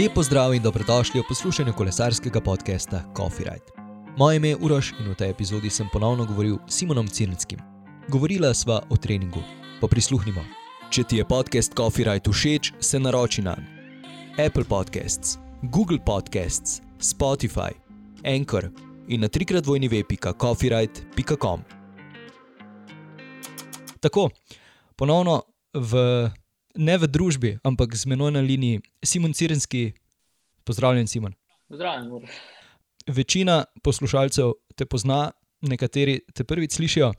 Lepo zdrav in dobrodošli v poslušanju kolesarskega podcasta Coffee Ride. Moje ime je Uroš in v tej epizodi sem ponovno govoril s Simonom Cirnskim. Govorila sva o treningu. Pa prisluhnimo. Če ti je podcast Coffee Ride všeč, se naroči na Apple Podcasts, Google Podcasts, Spotify, Anchor in na trikrat vojni web.coffeeride.com. Tako, ponovno v ne v družbi, ampak z menoj na liniji, Simon Cirenski, pozdravljen, Simon. Pozdravljen, Ur. Večina poslušalcev te pozna, nekateri te prvič slišijo.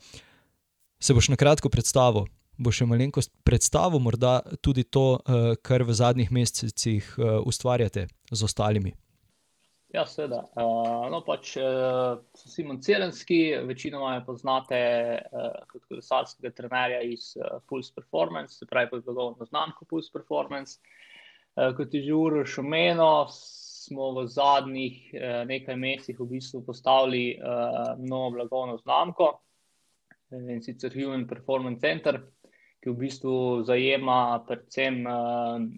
Se boš na kratko predstavil, boš še malenkost predstavil, morda tudi to, eh, kar v zadnjih mesecih eh, ustvarjate z ostalimi. Ja, seveda. Uh, no, pač uh, Simon Celenski, večinoma me poznate uh, kot kolesarskega trenerja iz uh, Pulse Performance, se pravi pod blagovno znamko Pulse Performance. Uh, kot je že Uroš omenil, smo v zadnjih uh, nekaj mesecih v bistvu postavili uh, novo blagovno znamko in sicer Human Performance Center, ki v bistvu zajema predvsem. Uh,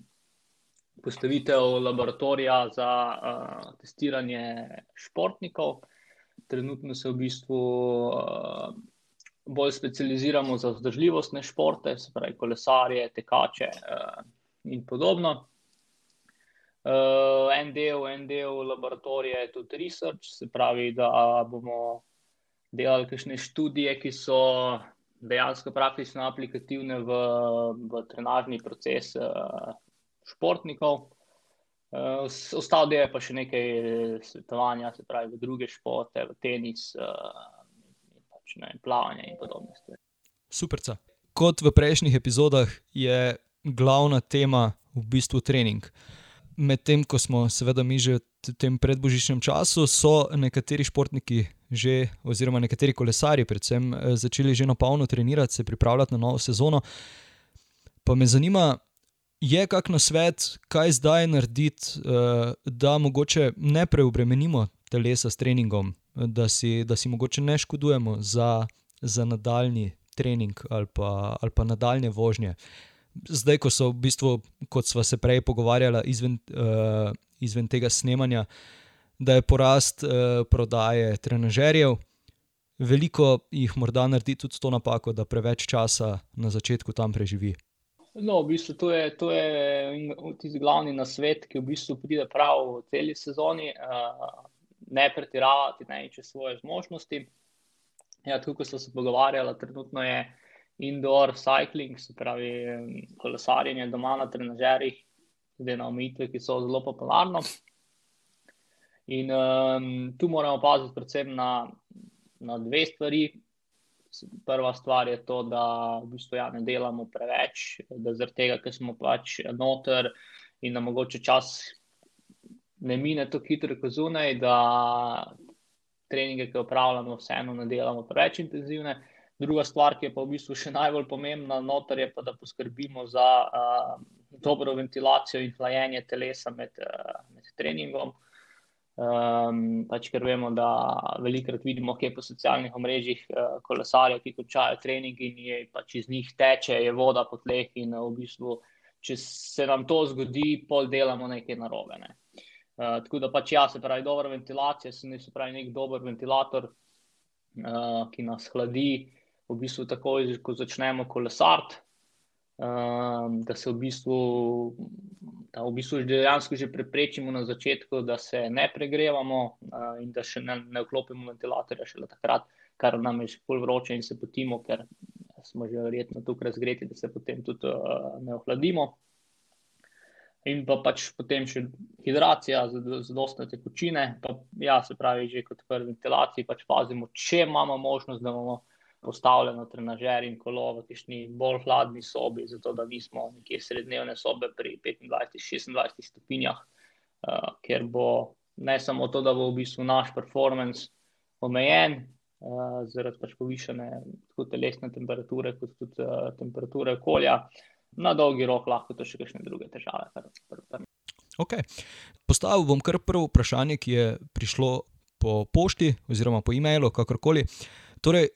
postavitev laboratorija za uh, testiranje športnikov. Trenutno se v bistvu uh, bolj specializiramo za vzdržljivostne športe, se pravi kolesarje, tekače uh, in podobno. Uh, en, del, en del laboratorija je tudi research, se pravi, da bomo delali kakšne študije, ki so dejansko praktično aplikativne v, v trenažni proces uh, športnikov. Uh, Ostal je pa še nekaj svetovanja, se pravi, v druge športe, v tenis, uh, pač, ne, plavanje in podobne stvari. Super. Kot v prejšnjih epizodah je glavna tema v bistvu trening. Medtem ko smo, seveda, mi že v tem predbožičnem času, so nekateri športniki, že, oziroma nekateri kolesari, predvsem, eh, začeli že na polno trenirati, se pripravljati na novo sezono. Pa me zanima, je kak na svet, kaj zdaj narediti, uh, da mogoče ne preobremenimo telesa s treningom, da si, da si mogoče ne škodujemo za, za nadaljni trening ali pa, ali pa nadaljne vožnje. Zdaj, ko so v bistvu, kot smo se prej pogovarjali, izven, uh, izven tega snemanja, da je porast uh, prodaje trenažerjev. Veliko jih morda naredi tudi to napako, da preveč časa na začetku tam preživi. No, v bistvu to je, to je tisti glavni nasvet, ki v bistvu pride prav v celi sezoni. Uh, ne pretiravati ne, čez svoje zmožnosti. Ja, tukaj smo se pogovarjali, trenutno je indoor cycling, se pravi kolesarjenje doma na trenažerjih, zdaj na omejitve, ki so zelo popularno. In um, tu moramo paziti predvsem na, na dve stvari prva stvar je to, da v bistvu ja, ne delamo preveč, da zaradi tega, ker smo pač noter in da mogoče čas ne mine tako hitro kot zunaj, da treninge, ki upravljamo, vseeno ne delamo preveč intenzivne. Druga stvar, ki je pa v bistvu še najbolj pomembna, noter je pa, da poskrbimo za uh, dobro ventilacijo in hlajenje telesa med, uh, med treningom. Um, pač, ker vemo, da velikokrat vidimo, kaj po socialnih omrežjih uh, kolesarjev, ki končajo trening in je, pač iz njih teče, je voda po tleh. In uh, v bistvu, če se nam to zgodi, pol delamo nekaj narobe. Ne. Uh, tako da pač ja, se pravi, dobra ventilacija, se ne se pravi, nek dober ventilator, uh, ki nas hladi, v bistvu takoj, ko začnemo kolesariti. Um, da se v bistvu da v bistvu dejansko že preprečimo na začetku, da se ne pregrevamo uh, in da še ne, ne vklopimo ventilatorja šele takrat, kar nam je že pol vroče in se potimo, ker smo že verjetno tukaj razgreti, da se potem tudi uh, ne ohladimo. In pa pač potem še hidracija, zadostne tekočine. Pa, ja, se pravi, že kot prvi ventilaciji pač pazimo, če imamo možnost, da imamo postavljeno trenažer in kolo v tišni bolj hladni sobi, zato da nismo nekje srednjevne sobe pri 25-26 stopinjah, uh, ker bo ne samo to, da bo v bistvu naš performance omejen uh, zaradi pač povišene tako telesne temperature, kot tudi uh, temperature okolja, na dolgi rok lahko to še kakšne druge težave. Kar, kar, kar. Okay. Postavil bom kar prvo vprašanje, ki je prišlo po pošti oziroma po e-mailu, kakorkoli. Torej,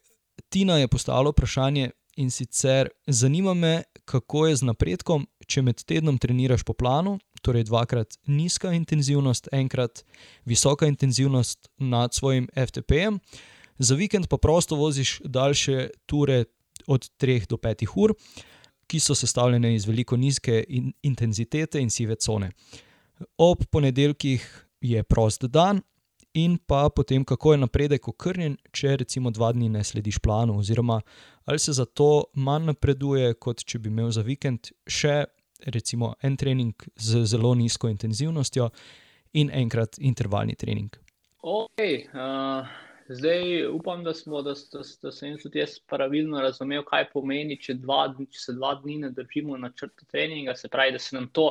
Tina je postavila vprašanje in sicer zanima me, kako je z napredkom, če med tednom treniraš po planu, torej dvakrat nizka intenzivnost, enkrat visoka intenzivnost nad svojim FTP-jem, za vikend pa prosto voziš daljše ture od 3 do 5 ur, ki so sestavljene iz veliko nizke in intenzitete in sive cone. Ob ponedeljkih je prost dan, in pa potem, kako je napredek okrnjen, če recimo dva dni ne slediš planu, oziroma ali se zato manj napreduje, kot če bi imel za vikend še recimo en trening z zelo nizko intenzivnostjo in enkrat intervalni trening. Ok, uh, zdaj upam, da, smo, da, da, da sem tudi jaz pravilno razumel, kaj pomeni, če, dva, če se dva dni ne držimo na črtu treninga. Se pravi, da se nam to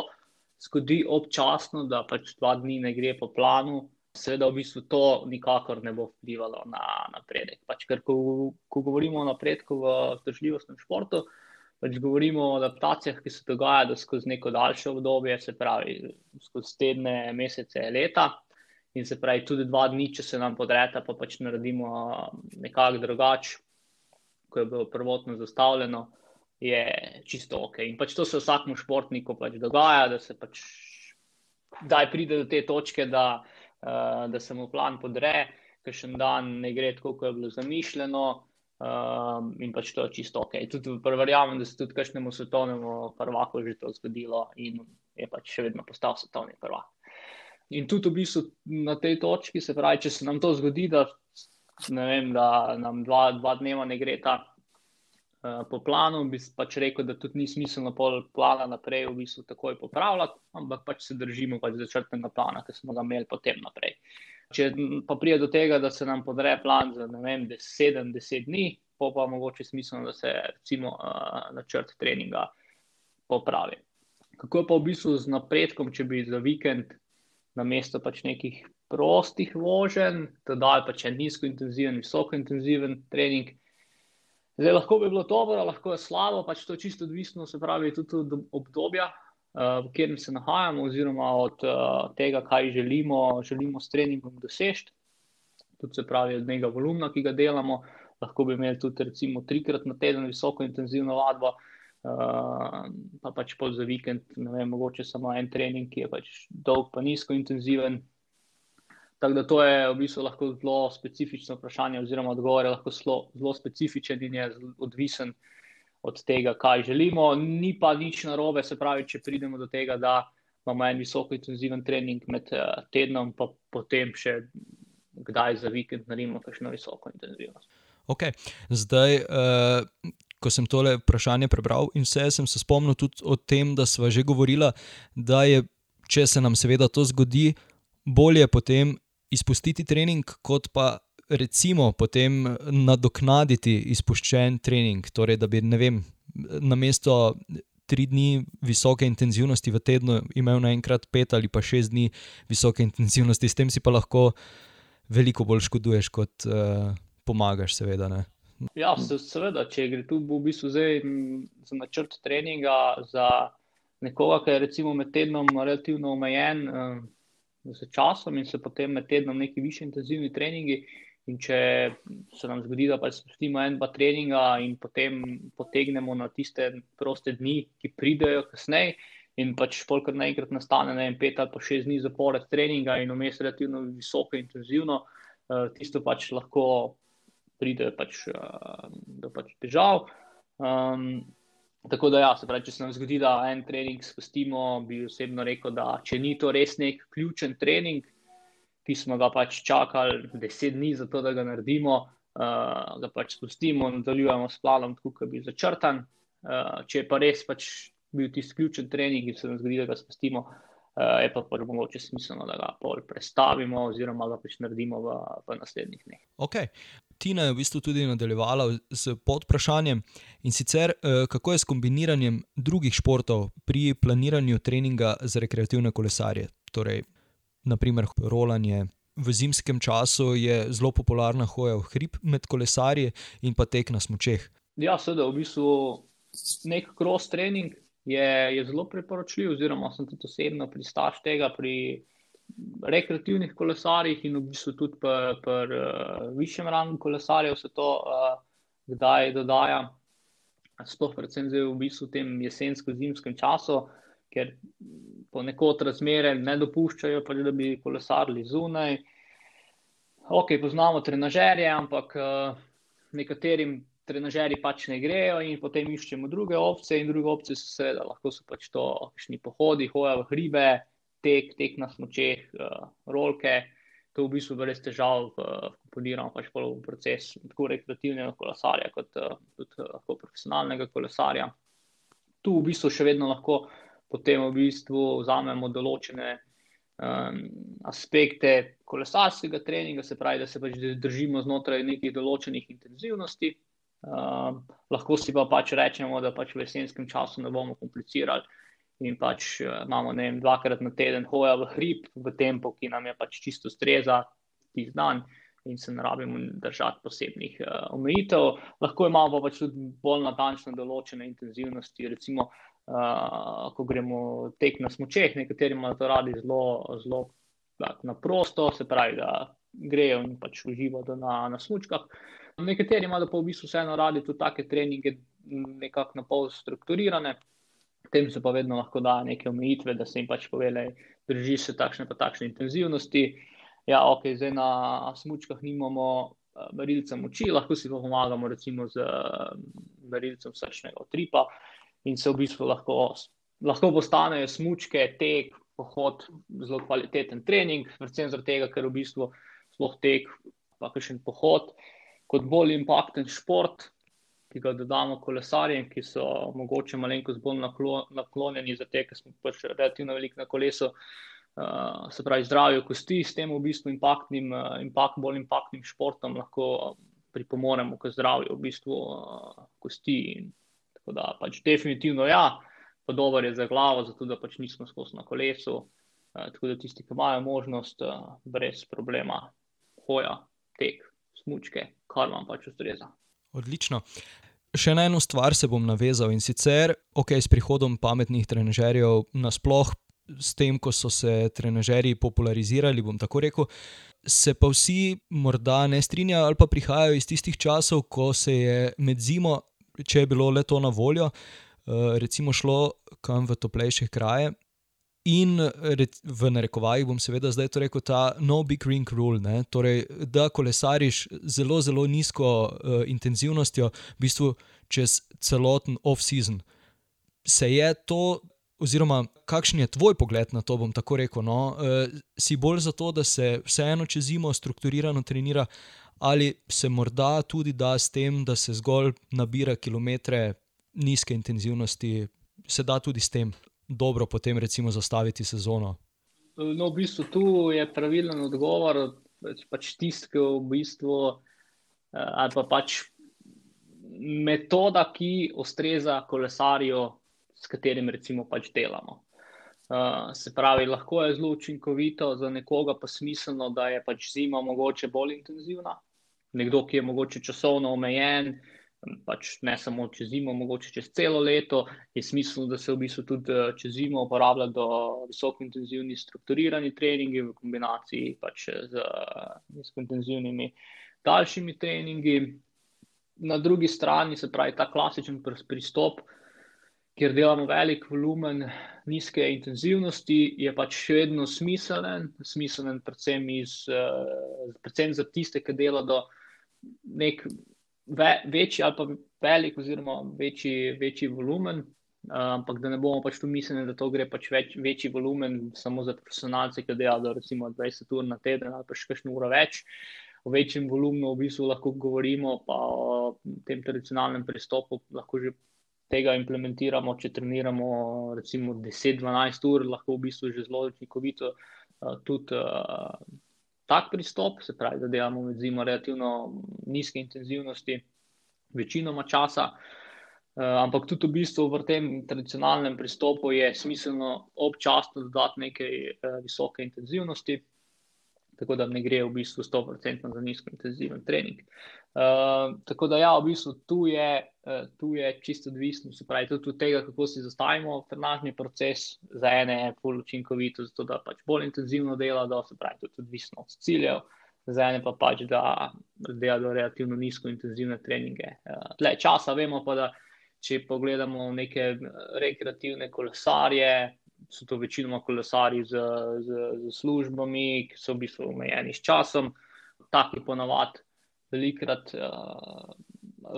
zgodi občasno, da pač dva dni ne gre po planu. Seveda, v bistvu to nikakor ne bo vplivalo na napredek. Pač, ker, ko, ko govorimo o napredku v vzdržljivostnem športu, pač govorimo o adaptacijah, ki se dogajajo skozi neko daljše obdobje, se pravi, skozi tedne, mesece, leta. In se pravi, tudi dva dni, če se nam podreta, pa pač naredimo nekako drugače, kot je bilo prvotno zastavljeno, je čisto ok. In pač to se vsakmu športniku pač dogaja, da se pač daj pride do te točke, da, uh, da se mu plan podre, ker še en dan ne gre tako, kot je bilo zamišljeno. Um, in pač to je čisto ok. Tudi verjamem, da se tudi kakšnemu svetovnemu prvaku že to zgodilo in je pač še vedno postal svetovni prvak. In tudi v bistvu na tej točki, se pravi, če se nam to zgodi, da, vem, da nam dva, dva dneva ne gre ta po planu, bi pač rekel, da tudi ni smiselno pol plana naprej v bistvu takoj popravljati, ampak pač se držimo pač začrtnega plana, ki smo ga imeli potem naprej. Če pa pride do tega, da se nam podre plan za 7-10 dni, pa pa mogoče smiselno, da se recimo uh, načrt treninga popravi. Kako pa v bistvu z napredkom, če bi za vikend na mesto pač nekih prostih voženj, dodali pač en nizko intenziven, visoko intenziven trening. Zdaj lahko bi bilo dobro, lahko je slabo, pač to je čisto odvisno, se pravi, tudi od obdobja, Eh, v katerem se nahajamo, oziroma od uh, tega, kaj želimo, želimo s treningom doseči. Tudi se pravi, od tega volumna, ki ga delamo. Lahko bi imeli tudi, recimo, trikrat na teden visoko intenzivno vadbo, uh, pa pač pol za vikend, ne vem, mogoče samo en trening, ki je pač dolg, pa nizko intenziven. Tako da to je v bistvu lahko zelo specifično vprašanje, oziroma odgovor je lahko zelo, zelo specifičen in je odvisen od tega, kaj želimo. Ni pa nič narobe, se pravi, če pridemo do tega, da imamo en visoko intenziven trening med uh, tednom, pa potem še kdaj za vikend naredimo kakšno visoko intenzivnost. Ok, zdaj. Uh... Ko sem tole vprašanje prebral, in vse sem se spomnil tudi o tem, da smo že govorili, da je, če se nam seveda to zgodi, bolje potem izpustiti trening, kot pa recimo potem nadoknaditi izpuščen trening. Torej, da bi vem, na mesto tri dni visoke intenzivnosti v tednu imel naenkrat pet ali pa šest dni visoke intenzivnosti, s tem si pa lahko veliko bolj škoduješ, kot uh, pomagaš, seveda. Ne? Ja, seveda, če gre tu v bistvu zdaj za načrt treninga za nekoga, ki je recimo med tednom relativno omejen uh, z časom in se potem med tednom neki više intenzivni treningi, In če se nam zgodi, da pač spustimo en, dva treninga in potem potegnemo na tiste proste dni, ki pridejo kasneje, in pač polkrat naenkrat nastane ne, pet ali pa šest dni zapored treninga in vmes relativno visoko in intenzivno, uh, tisto pač lahko pride pač, uh, do pač težav. Um, tako da, ja, se pravi, če se nam zgodi, da en trening spustimo, bi osebno rekel, da če ni to res nek ključen trening ki smo ga pač čakali deset dni, zato da ga naredimo, uh, da pač spustimo in nadaljujemo s planom, tako da bi začrtan. Uh, če je pa res pač bil ti izključen trening in se nam zgodi, da ga spustimo, uh, je pa pač mogoče smiselno, da ga pol prestavimo oziroma ga pač naredimo v, v naslednjih dneh. Okay. Tina je v bistvu tudi nadaljevala s podprašanjem in sicer kako je s kombiniranjem drugih športov pri planiranju treninga za rekreativne kolesarje. Torej, naprimer rolanje. V zimskem času je zelo popularna hoja v hrib med kolesarji in pa tek na smočeh. Ja, seveda, v bistvu nek cross trening je, je zelo priporočljiv, oziroma sem tudi osebno pristaš tega pri rekreativnih kolesarjih in v bistvu tudi pri, pri uh, višjem rangu kolesarjev se to uh, kdaj dodaja. Sploh predvsem zdaj v bistvu v tem jesensko-zimskem času, ker ponekod razmere ne dopuščajo, pač, da bi kolesarili zunaj. Ok, poznamo trenažerje, ampak uh, nekaterim trenažerji pač ne grejo in potem iščemo druge opcije. In druge opcije so seveda lahko so pač to, kakšni pohodi, hoja v hribe, tek, tek na smočeh, uh, rolke. To v bistvu brez težav komponiramo pač v proces tako rekreativnega kolesarja, kot tudi uh, profesionalnega kolesarja. Tu v bistvu še vedno lahko potem v bistvu vzamemo določene um, aspekte kolesarskega treninga, se pravi, da se pač držimo znotraj nekih določenih intenzivnosti. Um, lahko si pa pač rečemo, da pač v jesenskem času ne bomo komplicirali in pač uh, imamo vem, dvakrat na teden hoja v hrib, v tempo, ki nam je pač čisto streza, tih dan. In se ne rabimo držati posebnih uh, omejitev, lahko imamo pa pač tudi bolj natančno določene intenzivnosti. Recimo, uh, ko gremo tek na smočeh, nekateri imajo to radi zelo, zelo tak, na prosto, se pravi, da grejo in pač uživajo na, na smočkah. Nekateri imajo pa v bistvu vseeno radi tudi take treninge, nekako na pol strukturirane. Tem se pa vedno lahko da neke omejitve, da se jim pač povele, drži se takšne pa takšne intenzivnosti. Ja, ok, zdaj na smočkah nimamo merilca moči, lahko si pa pomagamo recimo z merilcem srčnega utripa in se v bistvu lahko, lahko postanejo smočke, tek, pohod, zelo kvaliteten trening, predvsem zaradi tega, ker v bistvu sploh tek, pa še en pohod, kot bolj impakten šport, ki ga dodamo kolesarjem, ki so mogoče malenkost bolj naklonjeni za te, ker smo pač relativno velik na kolesu. Uh, se pravi, zdravijo kosti, s tem v bistvu impaktnim, uh, impak, bolj impaktnim športom lahko pripomoremo k zdravju v bistvu uh, kosti in Tako da pač definitivno ja, pa dober je za glavo, zato da pač nismo skozi na kolesu. Uh, tako da tisti, ki imajo možnost, uh, brez problema hoja, tek, smučke, kar vam pač ustreza. Odlično. Še na eno stvar se bom navezal in sicer, ok, s prihodom pametnih trenerjev, nasploh s tem, ko so se trenerji popularizirali, bom tako rekel, se pa vsi morda ne strinjajo ali pa prihajajo iz tistih časov, ko se je med zimo če je bilo le to na voljo, uh, recimo šlo kam v toplejše kraje. In v narekovajih bom seveda zdaj to rekel, ta no big ring rule, ne? torej da kolesariš zelo, zelo nizko uh, intenzivnostjo, v bistvu čez celoten off-season. Se je to, oziroma kakšen je tvoj pogled na to, bom tako rekel, no? uh, si bolj za to, da se vseeno čez zimo strukturirano trenira, ali se morda tudi da s tem, da se zgolj nabira kilometre nizke intenzivnosti, se da tudi s tem dobro potem recimo zastaviti sezono? No, v bistvu tu je pravilen odgovor, pač, pač tisti, ki v bistvu, eh, ali pa pač metoda, ki ustreza kolesarju, s katerim recimo pač delamo. Uh, se pravi, lahko je zelo učinkovito, za nekoga pa smiselno, da je pač zima mogoče bolj intenzivna, nekdo, ki je mogoče časovno omejen, pač ne samo čez zimo, mogoče čez celo leto, je smiselno, da se v bistvu tudi eh, čez zimo uporablja do visoko intenzivni strukturirani treningi v kombinaciji pač z nizko intenzivnimi daljšimi treningi. Na drugi strani se pravi ta klasičen pristop, kjer delamo velik volumen nizke intenzivnosti, je pač še vedno smiselen, smiselen predvsem, iz, eh, predvsem za tiste, ki delajo nek ve, večji ali pa velik, oziroma večji, večji volumen. Uh, ampak da ne bomo pač tu mislili, da to gre pač več, večji volumen samo za profesionalce, ki delajo recimo 20 ur na teden ali pa še kakšno uro več. O večjem volumnu v bistvu lahko govorimo, pa o tem tradicionalnem pristopu lahko že tega implementiramo, če treniramo recimo 10-12 ur, lahko v bistvu že zelo učinkovito uh, tudi. Tak pristop, se pravi, da delamo med zimo relativno nizke intenzivnosti, večinoma časa. Uh, ampak tudi v bistvu v tem tradicionalnem pristopu je smiselno občasno dodati nekaj uh, visoke intenzivnosti, tako da ne gre v bistvu 100% za nizko intenziven trening. Uh, tako da, ja, v bistvu tu je, uh, tu je čisto odvisno, se pravi, tudi od tega, kako si zastavimo trenažni proces. Za ene je bolj učinkovito, zato da pač bolj intenzivno dela, da se pravi, tudi odvisno od ciljev, za ene pa pač, da dela do relativno nizko intenzivne treninge. Uh, tle časa vemo pa, da Če pogledamo neke rekreativne kolesarje, so to večinoma kolesari z, z, z službami, ki so v bistvu omejeni s časom. Taki ponavadi velikrat uh,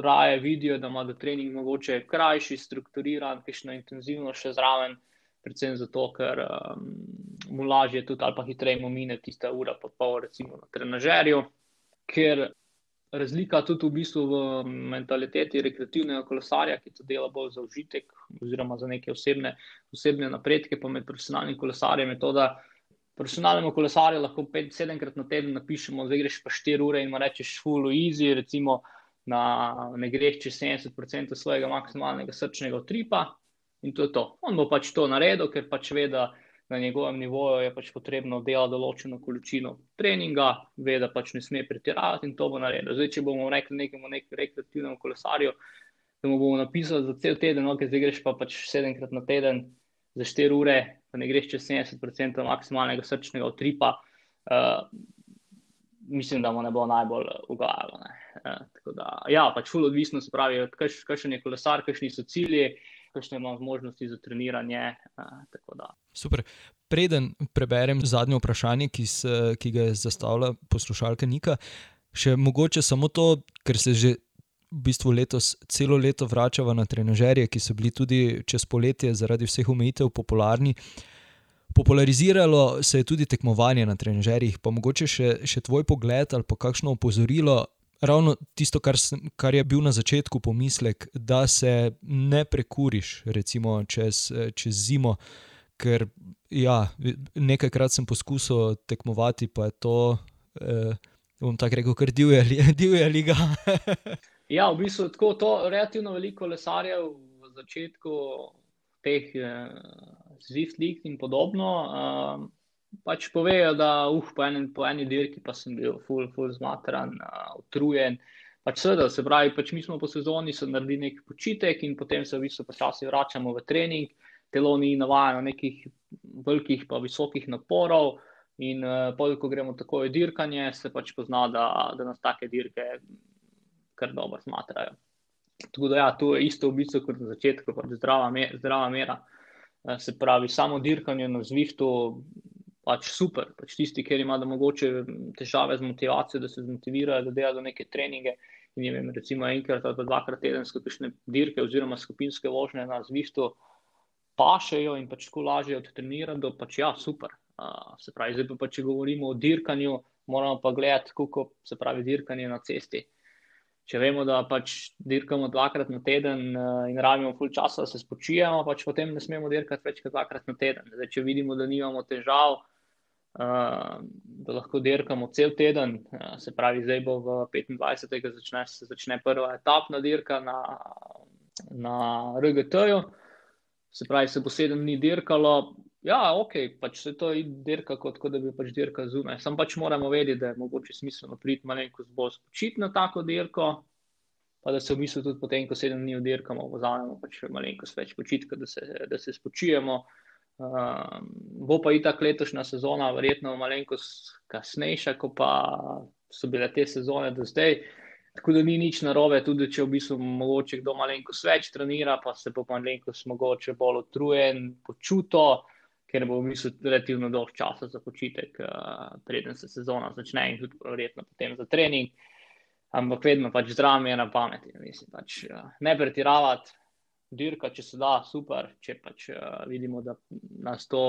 raje vidijo, da ima trening mogoče krajši, strukturiran, kišno intenzivno še zraven, predvsem zato, ker um, mu lažje tudi ali pa hitreje mu mine tista ura, pa pol recimo na trenažerju, ker razlika tudi v bistvu v mentaliteti rekreativnega kolesarja, ki to dela bolj za užitek oziroma za neke osebne, osebne napredke, pa med profesionalnim kolesarjem je to, da profesionalnemu kolesarju lahko 5-7krat na teden napišemo, da greš pa 4 ure in mu rečeš full easy, recimo na, ne greš čez 70% svojega maksimalnega srčnega utripa in to je to. On bo pač to naredil, ker pač ve, da na njegovem nivoju je pač potrebno delati določeno količino treninga, ve, da pač ne sme pretiravati in to bo naredil. Zdaj, če bomo rekli nekemu nek rekreativnemu kolesarju, da mu bomo napisali za cel teden, ok, zdaj greš pa pač sedemkrat na teden za 4 ure, pa ne greš čez 70% maksimalnega srčnega utripa, uh, mislim, da mu ne bo najbolj ugajalo. Uh, tako da, ja, pač ful odvisno se pravi, kakšen je kolesar, kakšni so cilji kakšne imamo možnosti za treniranje. Super. Preden preberem zadnje vprašanje, ki, se, ki ga je zastavila poslušalka Nika, še mogoče samo to, ker se že v bistvu letos celo leto vračava na trenažerje, ki so bili tudi čez poletje zaradi vseh omejitev popularni. Populariziralo se je tudi tekmovanje na trenažerjih, pa mogoče še, še tvoj pogled ali pa kakšno opozorilo, ravno tisto, kar, sem, kar je bil na začetku pomislek, da se ne prekuriš, recimo čez, čez zimo. Ker ja, nekajkrat sem poskusil tekmovati, pa je to, eh, bom tako rekel, kar divje, divje liga. ja, v bistvu tako to relativno veliko lesarjev v začetku teh eh, zvift lig in podobno. Eh, pač povejo, da uh, po, eni, po eni dirki pa sem bil full, full zmatran, uh, utrujen. Pač seveda, se pravi, pač mi smo po sezoni naredili nekaj počitek in potem se v bistvu počasi vračamo v trening. Telo ni navajeno nekih velikih, pa visokih naporov, in uh, pol, ko gremo tako v dirkanje, se pač pozna, da, da nas take dirke kar dobro smatrajo. Tako da, ja, to je isto v bistvu kot na začetku, pač zdrava, mer, zdrava mera. Se pravi, samo dirkanje na zvihtu pač super. Pač tisti, ki imajo mogoče težave z motivacijo, da se zmotivirajo, da delajo neke treninge. In je recimo enkrat ali dvakrat tedensko kakšne dirke oziroma skupinske vožnje na zvištu pašejo in pač tako lažje odtrenirajo, da pač ja, super. Uh, se pravi, zdaj pa če govorimo o dirkanju, moramo pa gledati, kako se pravi dirkanje na cesti. Če vemo, da pač dirkamo dvakrat na teden uh, in rabimo full časa, da se spočijemo, pač potem ne smemo dirkati več kot dvakrat na teden. Zdaj, če vidimo, da nimamo težav, da lahko dirkamo cel teden. Se pravi, zdaj bo v 25. začne, se začne prva etapna dirka na, na RGT-ju. Se pravi, se bo sedem dni dirkalo. Ja, ok, pač se to je dirka, kot, kot da bi pač dirka zunaj. Sam pač moramo vedeti, da je mogoče smiselno priti malenkost bolj spočiti na tako dirko, pa da se v bistvu tudi potem, ko sedem dni dirkamo, vzamemo pač malenkost več počitka, da se, da se spočijemo. Uh, bo pa i tako letošnja sezona, verjetno malenkost kasnejša, kot pa so bile te sezone do zdaj. Tako da ni nič narobe, tudi če v bistvu mogoče kdo malenkost več trenira, pa se bo malenkost mogoče bolj utrujen, počuto, ker bo v bistvu relativno dolg časa za počitek, uh, preden se sezona začne in tudi verjetno potem za trening. Ampak vedno pač zdravo je na pameti, mislim, pač, uh, ne pretiravati dirka, če se da, super. Če pač uh, vidimo, da nas to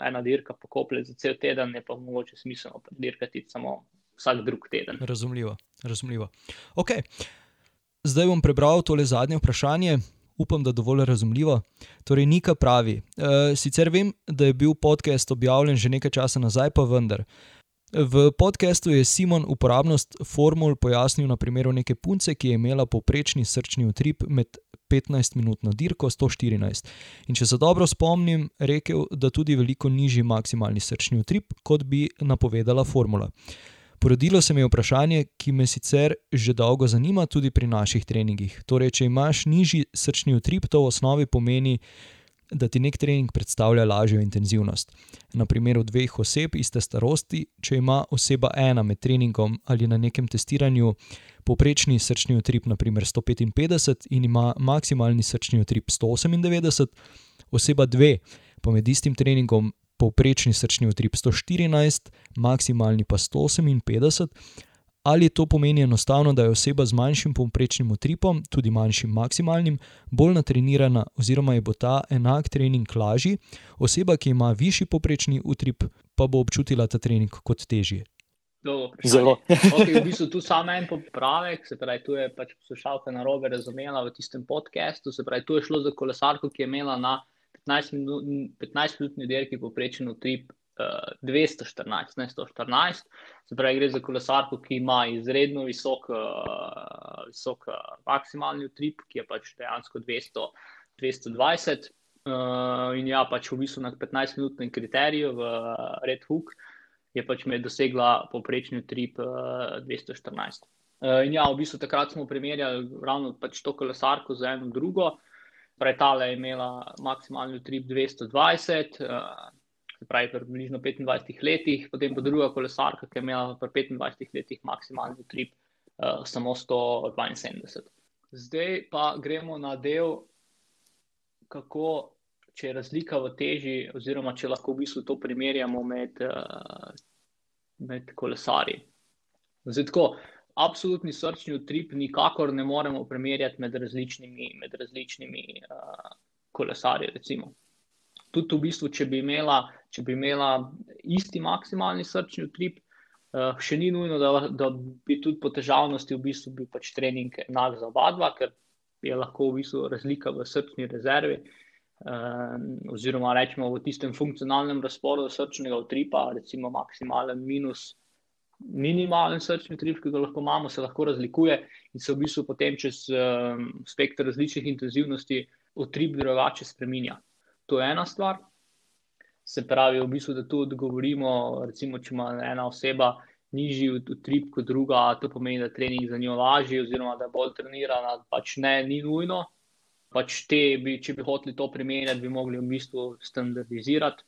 ena dirka pokoplje za cel teden, je pa mogoče smiselno dirkati samo vsak drug teden. Razumljivo. Razumljivo. Okay. Zdaj bom prebral tole zadnje vprašanje. Upam, da je dovolj razumljivo. Torej, Nika pravi: e, Sicer vem, da je bil podcast objavljen že nekaj časa nazaj, pa vendar. V podkastu je Simon uporabnost formul pojasnil na primeru neke punce, ki je imela povprečni srčni utrip med 15-minutno dirko 114. In če se dobro spomnim, rekel, da tudi veliko nižji maksimalni srčni utrip, kot bi napovedala formula. Porodilo se mi je vprašanje, ki me sicer že dolgo zanima, tudi pri naših treningih. Torej, če imaš nižji srčni utrip, to v osnovi pomeni, da ti nek trening predstavlja lažjo intenzivnost. Na primeru dveh oseb iste starosti, če ima oseba ena med treningom ali na nekem testiranju povprečni srčni utrip naprimer 155 in ima maksimalni srčni utrip 198, oseba 2 pa med istim treningom povprečni srčni utrip 114, maksimalni pa 158. Ali to pomeni enostavno, da je oseba z manjšim povprečnim utripom, tudi manjšim maksimalnim, bolj natrenirana, oziroma je bo ta enak trening lažji, oseba, ki ima višji povprečni utrip, pa bo občutila ta trening kot težji. Zelo. okay, v bistvu tu samo en popravek, se pravi, tu je pač poslušalka na robe razumela v tistem podkastu. Se pravi, tu je šlo za kolesarko, ki je imela na 15-minutni dirki povprečen utrip uh, 214, ne 114. Se pravi, gre za kolesarko, ki ima izredno visok, uh, visok uh, maksimalni utrip, ki je pač dejansko 200, 220. Uh, in ja, pač v bistvu na 15-minutnem kriteriju v uh, Red Hook je pač med dosegla povprečni utrip uh, 214. Uh, in ja, v bistvu takrat smo primerjali ravno pač to kolesarko z eno drugo. Prej tale je imela maksimalni utrip 220, uh, se pravi, pri približno 25 letih, potem pa druga kolesarka, ki je imela pri 25 letih maksimalni utrip uh, samo 172. Zdaj pa gremo na del, kako, če je razlika v teži, oziroma če lahko v bistvu to primerjamo med, uh, med kolesarji. Zdaj, tako, absolutni srčni utrip nikakor ne moremo primerjati med različnimi, med različnimi uh, kolesarji. Recimo. Tudi v bistvu, če bi, imela, če bi imela isti maksimalni srčni utrip, uh, še ni nujno, da, da bi tudi po težavnosti v bistvu bil pač trening enak za oba dva, ker je lahko v bistvu razlika v srčni rezervi. Uh, oziroma, rečemo v tistem funkcionalnem razporedu srčnega utripa, recimo maksimalen minus minimalen srčni utrip, ki ga lahko imamo, se lahko razlikuje in se v bistvu potem čez um, spektr različnih intenzivnosti utrip drugače spremenja. To je ena stvar. Se pravi, v bistvu, da tu odgovorimo, recimo, če ima ena oseba nižji utrip kot druga, to pomeni, da trening za njo lažji, oziroma da je bolj trenirana, pač ne, ni nujno. Pač te, bi, če bi hoteli to primerjati, bi mogli v bistvu standardizirati.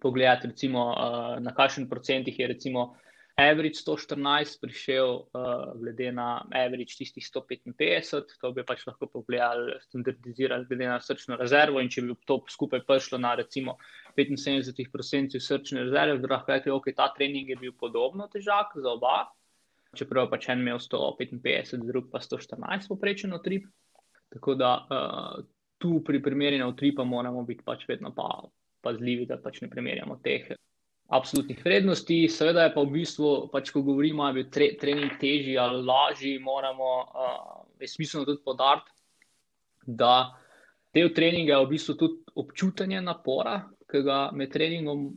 Pogledati, recimo, uh, na kakšen procentih je recimo average 114 prišel, uh, glede na average tistih 155, to bi pač lahko pogledali, standardizirali, glede na srčno rezervo. In če bi to skupaj prišlo na recimo 75% srčne rezerve, bi lahko rekli, okay, ta trening je bil podobno težak za oba. Čeprav pač en imel 155, drug pa 114 poprečen utrip. Tako da uh, tu pri primerjanju utripa moramo biti pač vedno pa pazljivi, da pač ne primerjamo teh absolutnih vrednosti. Seveda je pa v bistvu, pač, ko govorimo, da je tre, trening težji ali lažji, moramo uh, smiselno tudi podariti, da del treninga je v bistvu tudi občutanje napora, ki ga med treningom.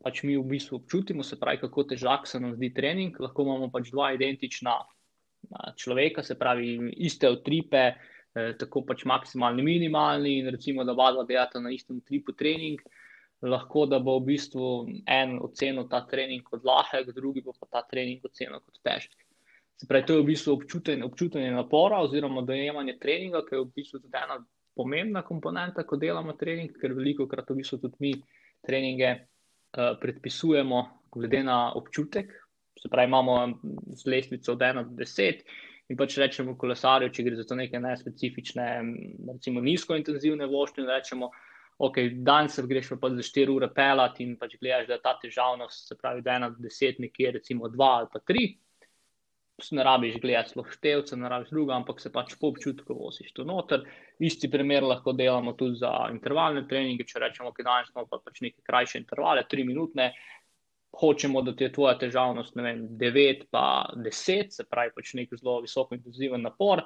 Pač mi v bistvu občutimo, se pravi, kako težak se nam zdi trening. Lahko imamo pač dva identična človeka, se pravi, iste utripe, eh, tako pač maksimalni, minimalni, in recimo, da oba delata na istem utripu trening. Lahko da bo v bistvu en ocenil ta trening kot lahek, drugi pa ta trening ocenil kot težek. Se pravi, to je v bistvu občutenje, občutenje napora oziroma dojemanje treninga, ki je v bistvu tudi ena pomembna komponenta, ko delamo trening, ker veliko krat v bistvu tudi mi treninge uh, predpisujemo glede na občutek. Se pravi, imamo z lestvico od 1 do 10 in pač rečemo kolesarju, če gre za to neke nespecifične, recimo nizkointenzivne vožnje, rečemo, ok, danes se greš pa za 4 ure pelati in pač gledaš, da je ta težavnost, se pravi, da je ena od deset, nekje recimo dva ali pa tri. Ne rabiš gledati sploh števce, ne rabiš druga, ampak se pač po občutku voziš to noter. Isti primer lahko delamo tudi za intervalne treninge, če rečemo, da danes imamo pa pač neke krajše intervale, tri minutne. Hočemo, da ti je tvoja težavnost, ne vem, 9 pa 10, se pravi, pač nek zelo visoko intenziven napor.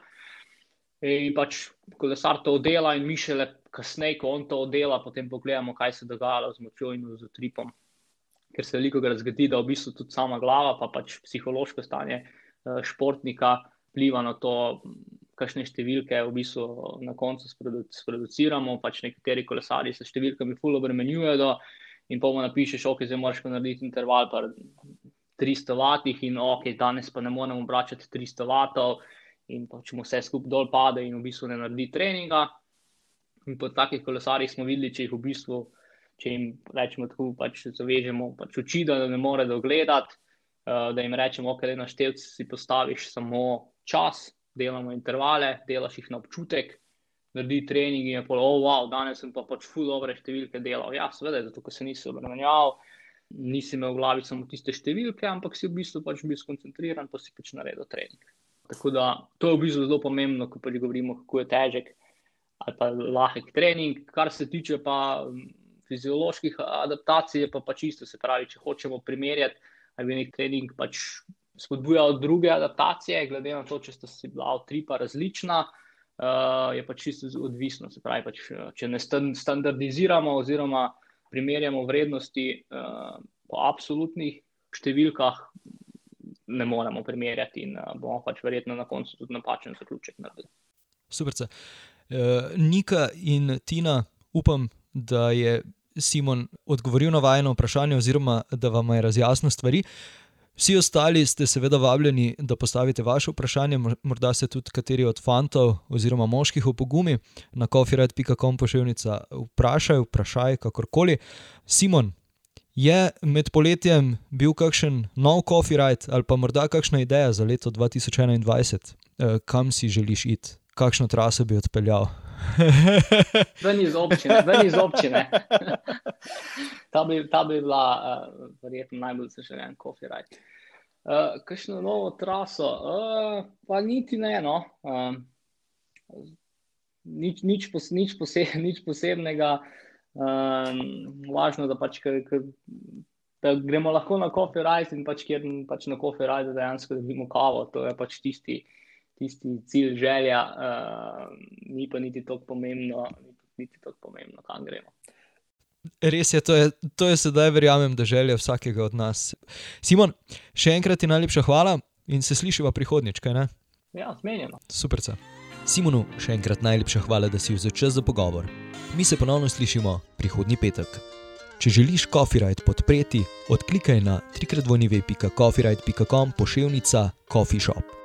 In pač kolesar to dela, in mi šele kasneje, ko on to dela, potem pogledamo, kaj se je dogajalo z močjo in z utripom. Ker se veliko krat zgodi, da v bistvu tudi sama glava, pa pač psihološko stanje eh, športnika vpliva na to, kakšne številke v bistvu na koncu sproduciramo. Pač nekateri kolesari se številkami fully obremenjujejo in pa mu napišeš, ok, zdaj moraš narediti interval pa 300 vatih. In ok, danes pa ne moremo obračati 300 vatov. In če mu vse skupaj dol pade in v bistvu ne naredi treninga. In po takih kolesarjih smo videli, če jih v bistvu, če jim rečemo tako, pač zavežemo pač oči, da ne more dogledati, da jim rečemo, ok, na števcu si postaviš samo čas, delamo intervale, delaš jih na občutek, naredi trening in je pol, oh, wow, danes sem pa pač full dobre številke delal. Ja, seveda, zato ker se nisi obremenjeval, nisi imel v glavi samo tiste številke, ampak si v bistvu pač bil skoncentriran, pa si pač naredil trening. Tako da to je v bistvu zelo pomembno, ko pač govorimo, kako je težek ali pa lahek trening. Kar se tiče pa fizioloških adaptacij, pa pač isto se pravi, če hočemo primerjati ali bi nek trening pač spodbujal druge adaptacije, glede na to, če sta si bila tripa različna, uh, je pač čisto odvisno. Se pravi, pač, če ne standardiziramo oziroma primerjamo vrednosti uh, po absolutnih številkah, ne moremo primerjati in uh, bomo pač verjetno na koncu tudi napačen zaključek naredili. Super. Uh, Nika in Tina, upam, da je Simon odgovoril na vajeno vprašanje, oziroma da vam je razjasnil stvari. Vsi ostali ste seveda vabljeni, da postavite vaše vprašanje, morda se tudi kateri od fantov oziroma moških v pogumi na coffeered.com pošiljnica vprašaj, vprašaj, kakorkoli. Simon, je med poletjem bil kakšen nov coffeered ali pa morda kakšna ideja za leto 2021, eh, kam si želiš iti, kakšno traso bi odpeljal? Ven iz občine, ven iz občine. ta, bi, ta bi bila uh, verjetno najbolj zaželen raj. Uh, kakšno novo traso? Uh, pa niti ne eno. Uh, nič, nič, pos, nič, pose, nič posebnega. Uh, važno, da, pač, da gremo lahko na kofi raj in pač, kjer pač na kofi raj dejansko dobimo kavo. To je pač tisti tisti cilj, želja, uh, ni pa niti tako pomembno, niti tako pomembno, kam gremo. Res je, to je, to je sedaj, verjamem, da želja vsakega od nas. Simon, še enkrat ti najlepša hvala in se slišiva prihodnjič, kaj ne? Ja, zmenjeno. Super. Simonu, še enkrat najlepša hvala, da si vzel čas za pogovor. Mi se ponovno slišimo prihodnji petek. Če želiš Coffee podpreti, odklikaj na www.coffeeride.com pošiljka Coffee Shop.